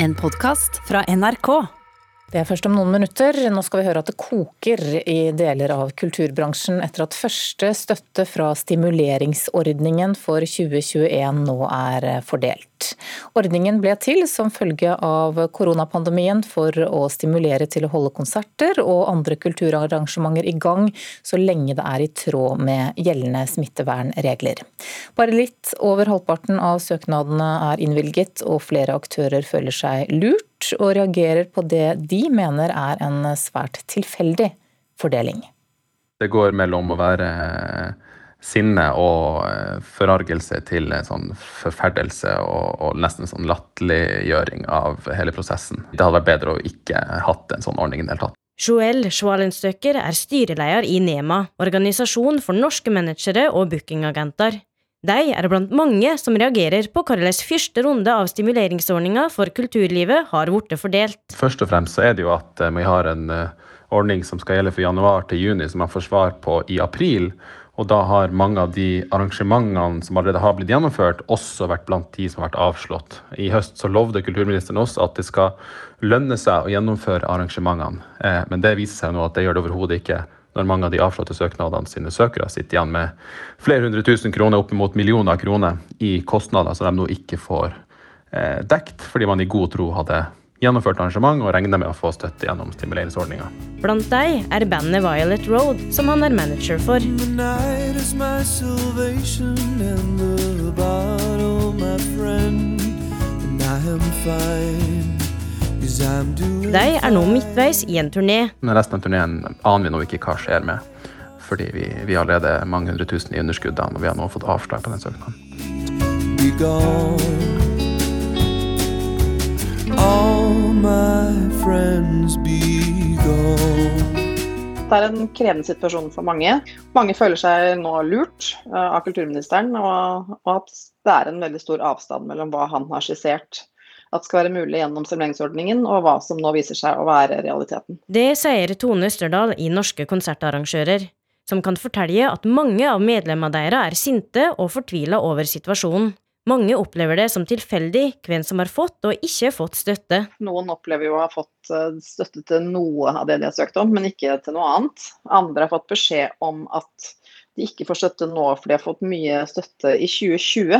En podkast fra NRK. Det er først om noen minutter. Nå skal vi høre at det koker i deler av kulturbransjen etter at første støtte fra stimuleringsordningen for 2021 nå er fordelt. Ordningen ble til som følge av koronapandemien for å stimulere til å holde konserter og andre kulturarrangementer i gang så lenge det er i tråd med gjeldende smittevernregler. Bare litt over halvparten av søknadene er innvilget, og flere aktører føler seg lurt og reagerer på det de mener er en svært tilfeldig fordeling. Det går mellom å være sinne og eh, forargelse til sånn forferdelse og, og nesten sånn latterliggjøring av hele prosessen. Det hadde vært bedre å ikke hatt en sånn ordning i det hele tatt. Joel Schwalenstøker er styreleder i NEMA, organisasjon for norske managere og bookingagenter. De er blant mange som reagerer på hvordan første runde av stimuleringsordninga for kulturlivet har blitt fordelt. Først og fremst så er det jo at eh, vi har en eh, ordning som skal gjelde for januar til juni, som man får svar på i april. Og da har mange av de arrangementene som allerede har blitt gjennomført, også vært blant de som har vært avslått. I høst så lovde kulturministeren også at det skal lønne seg å gjennomføre arrangementene. Eh, men det viser seg nå at det gjør det overhodet ikke når mange av de avslåtte søknadene sine søkere sitter igjen med flere hundre tusen kroner, oppimot millioner kroner i kostnader som de nå ikke får eh, dekt, fordi man i god tro hadde gjennomført arrangement og regner med å få støtte gjennom stimuleringsordninga. Blant deg er bandet Violet Road, som han er manager for. De er nå midtveis i en turné. Men resten av turneen aner vi nå ikke hva skjer med. Fordi vi, vi har allerede mange hundre tusen i underskudd, og vi har nå fått avslag på den søknaden. Det er en krevende situasjon for mange. Mange føler seg nå lurt uh, av kulturministeren, og, og, at det er en veldig stor avstand mellom hva han har skissert at skal være mulig gjennom stimuleringsordningen, og hva som nå viser seg å være realiteten. Det sier Tone Østerdal i Norske konsertarrangører, som kan fortelle at mange av medlemmene deres er sinte og fortvila over situasjonen. Mange opplever det som tilfeldig hvem som har fått og ikke fått støtte. Noen opplever jo å ha fått eh, støtte til noe av det de har søkt om, men ikke til noe annet. Andre har fått beskjed om at de ikke får støtte nå, for de har fått mye støtte i 2020.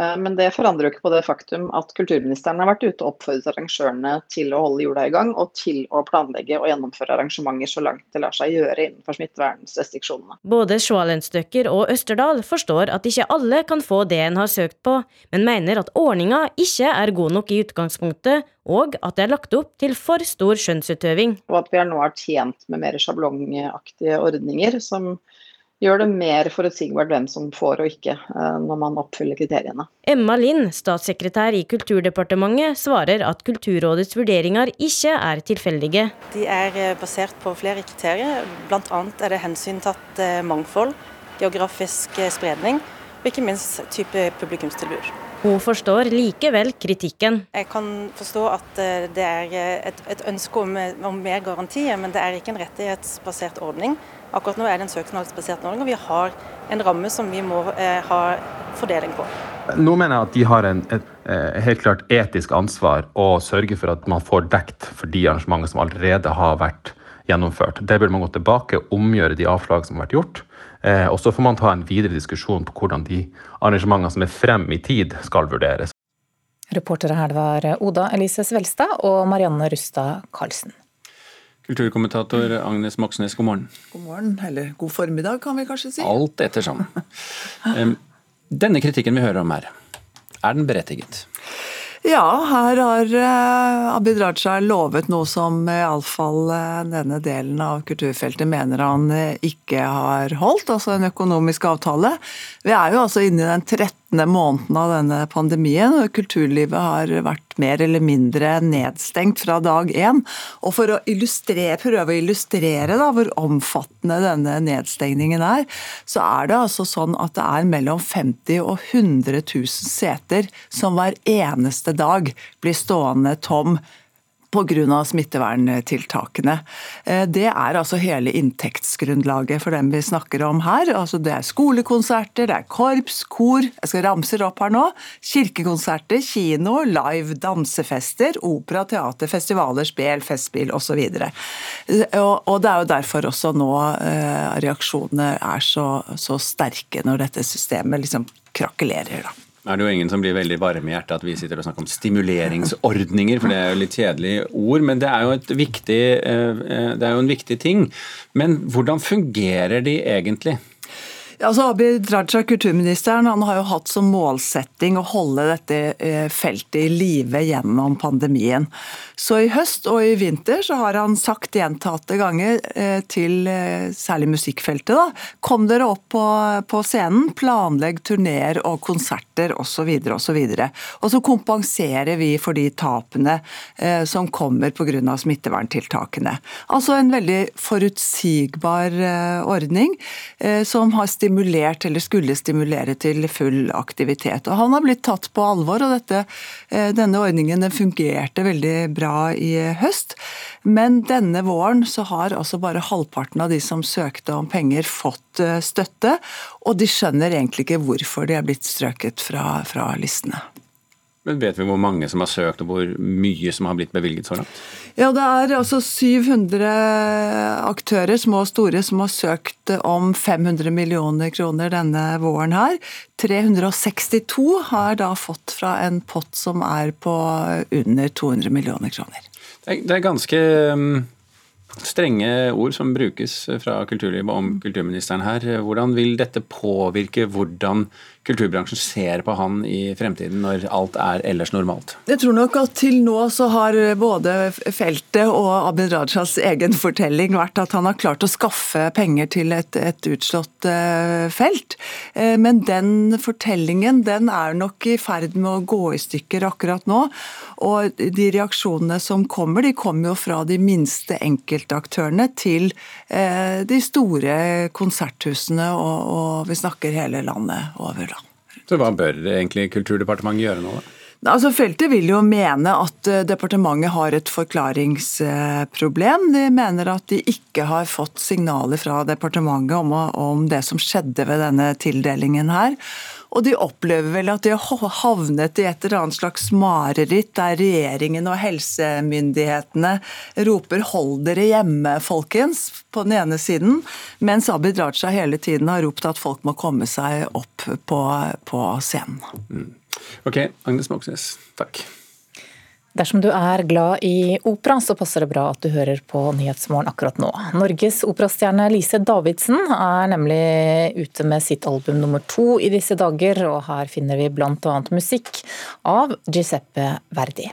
Eh, men det forandrer jo ikke på det faktum at kulturministeren har vært ute og oppfordret arrangørene til å holde jorda i gang, og til å planlegge og gjennomføre arrangementer så langt det lar seg gjøre innenfor smittevernrestriksjonene. Både Schwalenstøkker og Østerdal forstår at ikke alle kan få det en har søkt på, men mener at ordninga ikke er god nok i utgangspunktet, og at det er lagt opp til for stor skjønnsutøving. Og at vi nå har tjent med mer sjablongaktige ordninger som gjør det mer forutsigbart hvem som får og ikke, eh, når man oppfyller kriteriene. Emma Lind, statssekretær i Kulturdepartementet, svarer at Kulturrådets vurderinger ikke er tilfeldige. De er eh, basert på flere kriterier, bl.a. er det hensyntatt eh, mangfold, geografisk spredning og ikke minst type publikumstilbud. Hun forstår likevel kritikken. Jeg kan forstå at det er et, et ønske om, om mer garantier, men det er ikke en rettighetsbasert ordning. Akkurat nå er det en søknadsbasert ordning, og vi har en ramme som vi må eh, ha fordeling på. Nå mener jeg at de har en, et, et eh, helt klart etisk ansvar å sørge for at man får dekt for de arrangementene som allerede har vært gjennomført. Det burde man gå tilbake og omgjøre de avslag som har vært gjort. Eh, og så får man ta en videre diskusjon på hvordan de arrangementene som er frem i tid, skal vurderes. Reportere her var Oda Elise Svelstad og Marianne Rustad Karlsen. Kulturkommentator Agnes Moxnes, god morgen. God morgen, eller god formiddag kan vi kanskje si. Alt ettersom. Denne kritikken vi hører om her, er den berettiget? Ja, her har eh, Abid Raja lovet noe som iallfall eh, denne delen av kulturfeltet mener han eh, ikke har holdt, altså en økonomisk avtale. Vi er jo altså inne i den 13 måneden av denne pandemien, og kulturlivet har vært mer eller mindre nedstengt fra dag én. Og for å prøve å illustrere da, hvor omfattende denne nedstengningen er, så er det altså sånn at det er mellom 50 og 100 000 seter som hver eneste dag blir stående tom pga. smitteverntiltakene. Eh, det er altså hele inntektsgrunnlaget for dem vi snakker om her. Altså det er skolekonserter, det er korps, kor, jeg skal ramse opp her nå. Kirkekonserter, kino, live, dansefester, opera, teater, festivaler, spel, festspill osv. Eh, og det er jo derfor også nå eh, reaksjonene er så, så sterke når dette systemet liksom krakelerer. da er det jo ingen som blir veldig varme i hjertet at vi sitter og snakker om stimuleringsordninger, for det er jo litt kjedelige ord. Men det er jo, viktig, eh, eh, det er jo en viktig ting. Men hvordan fungerer de egentlig? Altså Abid Raja, kulturministeren, han har jo hatt som målsetting å holde dette eh, feltet i live gjennom pandemien. Så i høst og i vinter så har han sagt gjentatte ganger eh, til eh, særlig musikkfeltet da, kom dere opp på, på scenen, planlegg turneer og konserter osv. osv. Og så kompenserer vi for de tapene som kommer pga. smitteverntiltakene. Altså en veldig forutsigbar ordning som har stimulert stimulert eller skulle stimulere til full aktivitet. Og Han har blitt tatt på alvor, og dette, eh, denne ordningen den fungerte veldig bra i høst. Men denne våren så har altså bare halvparten av de som søkte om penger, fått eh, støtte. Og de skjønner egentlig ikke hvorfor de er blitt strøket fra, fra listene. Men Vet vi hvor mange som har søkt, og hvor mye som har blitt bevilget så langt? Ja, Det er altså 700 aktører, små og store, som har søkt om 500 millioner kroner denne våren her. 362 har da fått fra en pott som er på under 200 millioner kroner. Det er ganske um, strenge ord som brukes fra kulturlivet om kulturministeren her. Hvordan vil dette påvirke hvordan kulturbransjen ser på han i fremtiden, når alt er ellers normalt? Jeg tror nok at til nå så har både feltet og Abid Rajas egen fortelling vært at han har klart å skaffe penger til et, et utslått uh, felt. Uh, men den fortellingen den er nok i ferd med å gå i stykker akkurat nå. Og de reaksjonene som kommer, de kommer jo fra de minste enkeltaktørene til uh, de store konserthusene, og, og vi snakker hele landet over. Så hva bør egentlig Kulturdepartementet gjøre nå, da? Altså, Feltet vil jo mene at eh, departementet har et forklaringsproblem. De mener at de ikke har fått signaler fra departementet om, om det som skjedde ved denne tildelingen her. Og de opplever vel at de har havnet i et eller annet slags mareritt der regjeringen og helsemyndighetene roper 'hold dere hjemme, folkens' på den ene siden, mens Abid Raja hele tiden har ropt at folk må komme seg opp på, på scenen. Mm. Ok, Agnes Moxnes, takk. Dersom du er glad i opera, så passer det bra at du hører på Nyhetsmorgen akkurat nå. Norges operastjerne Lise Davidsen er nemlig ute med sitt album nummer to i disse dager, og her finner vi bl.a. musikk av Giuseppe Verdi.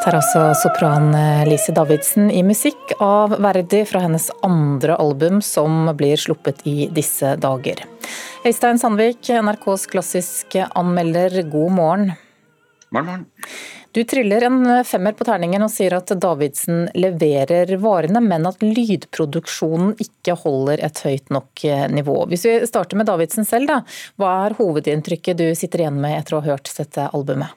Dette er altså sopran eh, Lise Davidsen i musikk av Verdi fra hennes andre album, som blir sluppet i disse dager. Øystein Sandvik, NRKs klassiske anmelder, god morgen. Morgen, morgen. Du triller en femmer på terningen og sier at Davidsen leverer varene, men at lydproduksjonen ikke holder et høyt nok eh, nivå. Hvis vi starter med Davidsen selv, da. Hva er hovedinntrykket du sitter igjen med etter å ha hørt dette albumet?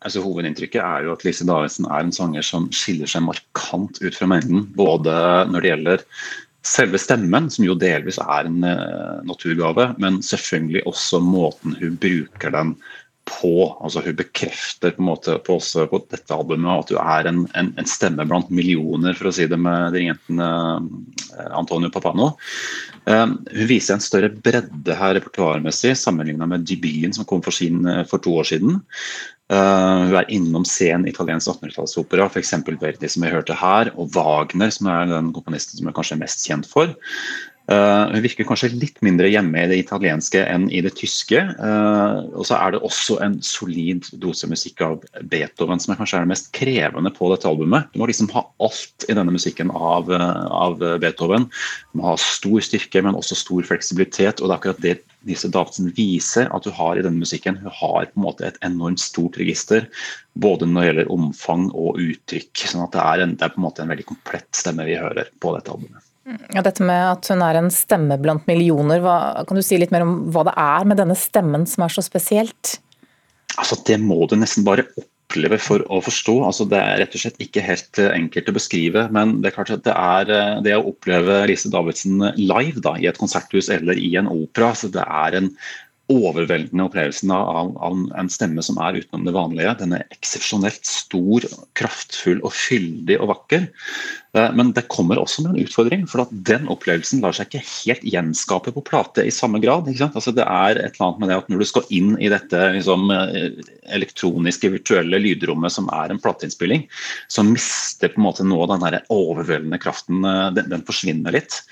Altså, hovedinntrykket er jo at Lise Davidsen er en sanger som skiller seg markant ut fra mengden. Både når det gjelder selve stemmen, som jo delvis er en uh, naturgave, men selvfølgelig også måten hun bruker den på. Altså Hun bekrefter på en måte på, også, på dette albumet at hun er en, en, en, stemme blant millioner, for å si det med dirigenten uh, Antonio Papano. Uh, hun viser en større bredde her repertoarmessig sammenlignet med debuten som kom for, sin, for to år siden. Hun er innom sen italiensk 1800-tallsopera, f.eks. Verdi, som vi hørte her, og Wagner, som er den komponisten som er kanskje mest kjent for. Uh, hun virker kanskje litt mindre hjemme i det italienske enn i det tyske. Uh, og så er det også en solid dose musikk av Beethoven, som kanskje er det mest krevende på dette albumet. Du må liksom ha alt i denne musikken av, av Beethoven. Du må ha stor styrke, men også stor fleksibilitet. og det er akkurat det Nisse Davidsen viser at hun har i denne musikken. Hun har på en måte et enormt stort register, både når det gjelder omfang og uttrykk. sånn at det er, en, det er på en måte en veldig komplett stemme vi hører på dette albumet. Ja, dette med at hun er en stemme blant millioner, hva, kan du si litt mer om hva det er med denne stemmen som er så spesielt? Altså, Det må du nesten bare oppleve for å forstå. Altså, det er rett og slett ikke helt eh, enkelt å beskrive. Men det er klart at det er eh, det å oppleve Lise Davidsen live da, i et konserthus eller i en opera. Så det er en overveldende opplevelsen av, av, en stemme som er utenom det vanlige. Den er eksepsjonelt stor, kraftfull og fyldig og vakker. Eh, men det kommer også med en utfordring, for at den opplevelsen lar seg ikke helt gjenskape på plate i samme grad. Altså det er et eller annet med det at Når du skal inn i dette liksom, eh, elektroniske, virtuelle lydrommet som er en plateinnspilling, så mister på en måte nå den overveldende kraften eh, den, den forsvinner litt.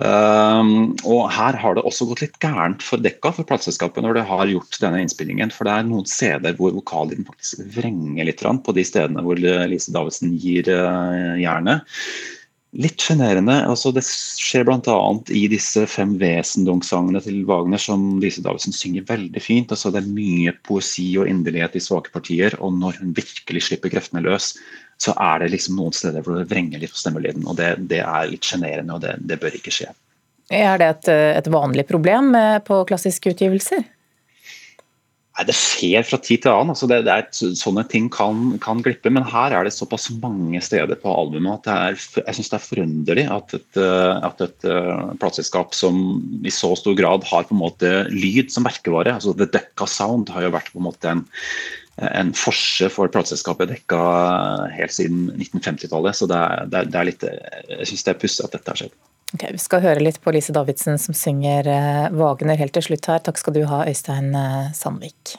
Um, og Her har det også gått litt gærent for Dekka, for plateselskapet, når det har gjort denne innspillingen. For det er noen steder hvor vokallyden faktisk vrenger litt på de stedene hvor Lise Davidsen gir uh, jernet. Litt sjenerende. Altså, det skjer bl.a. i disse fem Wesendongsangene til Wagner, som Lise Davidsen synger veldig fint. Altså, det er mye poesi og inderlighet i svake partier, og når hun virkelig slipper kreftene løs, så er det liksom noen steder hvor det vrenger litt på stemmelyden. og Det, det er litt sjenerende, og det, det, bør ikke skje. Er det et, et vanlig problem på klassiske utgivelser? Nei, Det skjer fra tid til annen. altså det, det er, Sånne ting kan, kan, glippe. Men her er det såpass mange steder på albumet at er, jeg syns det er forunderlig at et, at et uh, plateselskap som i så stor grad har på en måte lyd som merkevare, altså The Decca Sound har jo vært på en måte en en forse for plateselskapet dekka helt siden 1950-tallet. Så det, er, det er, litt Jeg syns det er pussig at dette har skjedd. Okay, vi skal høre litt på Lise Davidsen som synger eh, Wagner helt til slutt her. Takk skal du ha, Øystein eh, Sandvik.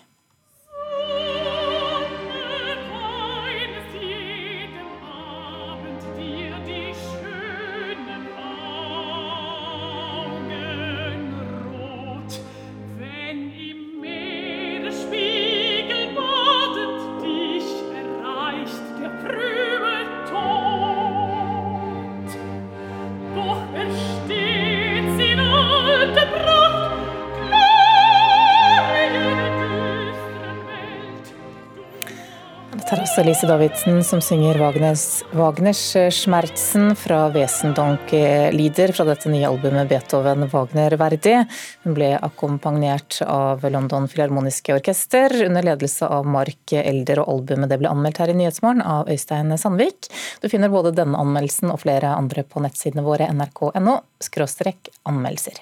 Altså Lise Davidsen som synger Wagners, Wagners eh, 'Schmerzen' fra Wesendonk-lieder fra dette nye albumet Beethoven Wagner Verdi. Hun ble akkompagnert av London Filharmoniske Orkester under ledelse av Mark Elder, og albumet det ble anmeldt her i Nyhetsmorgen av Øystein Sandvik. Du finner både denne anmeldelsen og flere andre på nettsidene våre nrk.no anmeldelser.